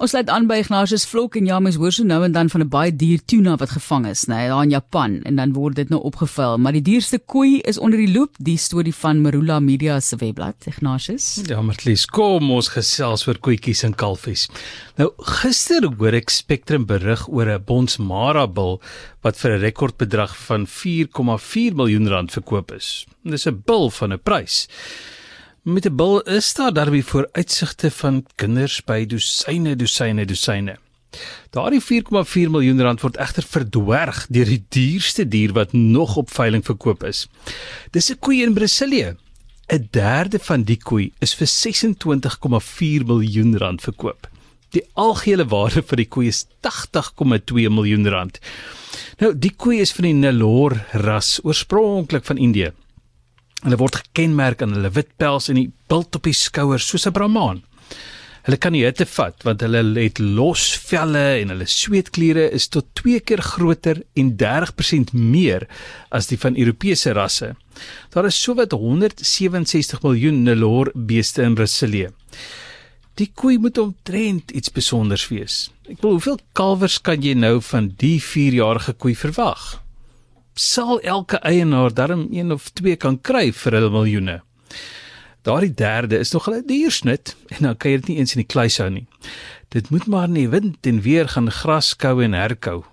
Ons sluit aan by Ignatius Vlok en ja, mens hoor so nou en dan van 'n baie duur tuna wat gevang is, nê, nee, daar in Japan en dan word dit nou opgevuil, maar die duurste koei is onder die loop, die storie van Marula Media se webblad, Ignatius. Ja, Martlies, kom ons gesels oor koetjies en kalfies. Nou, gister hoor ek Spectrum berig oor 'n Bonsmara bil wat vir 'n rekordbedrag van 4,4 miljoen rand verkoop is. Dis 'n bil van 'n prys. Met 'n bil is daar daarby vooruitsigte van kinders by dosyne dosyne dosyne. Daardie 4,4 miljoen rand word egter verdwerg deur die duurste dier wat nog op veiling verkoop is. Dis 'n koei in Brasilië. 'n Derde van die koei is vir 26,4 miljoen rand verkoop. Die algehele waarde vir die koei is 80,2 miljoen rand. Nou, die koei is van die Nellore ras, oorspronklik van Indië. Hulle word gekenmerk aan hulle wit pels en die bult op die skouers soos 'n Brahman. Hulle kan die hitte vat want hulle het los velle en hulle sweetkliere is tot 2 keer groter en 30% meer as die van Europese rasse. Daar is sowat 167 miljoen Nelore beeste in Brasilië. Die koei moet omtrent iets spesiaals wees. Ek wil hoeveel kalwers kan jy nou van die 4-jarige koei verwag? Sal elke eienaar darm 1 of 2 kan kry vir hulle miljoene. Daardie derde is nog 'n diersnit en dan kan jy dit nie eens in die kluis hou nie. Dit moet maar in die wind en weer gaan gras kou en herkou.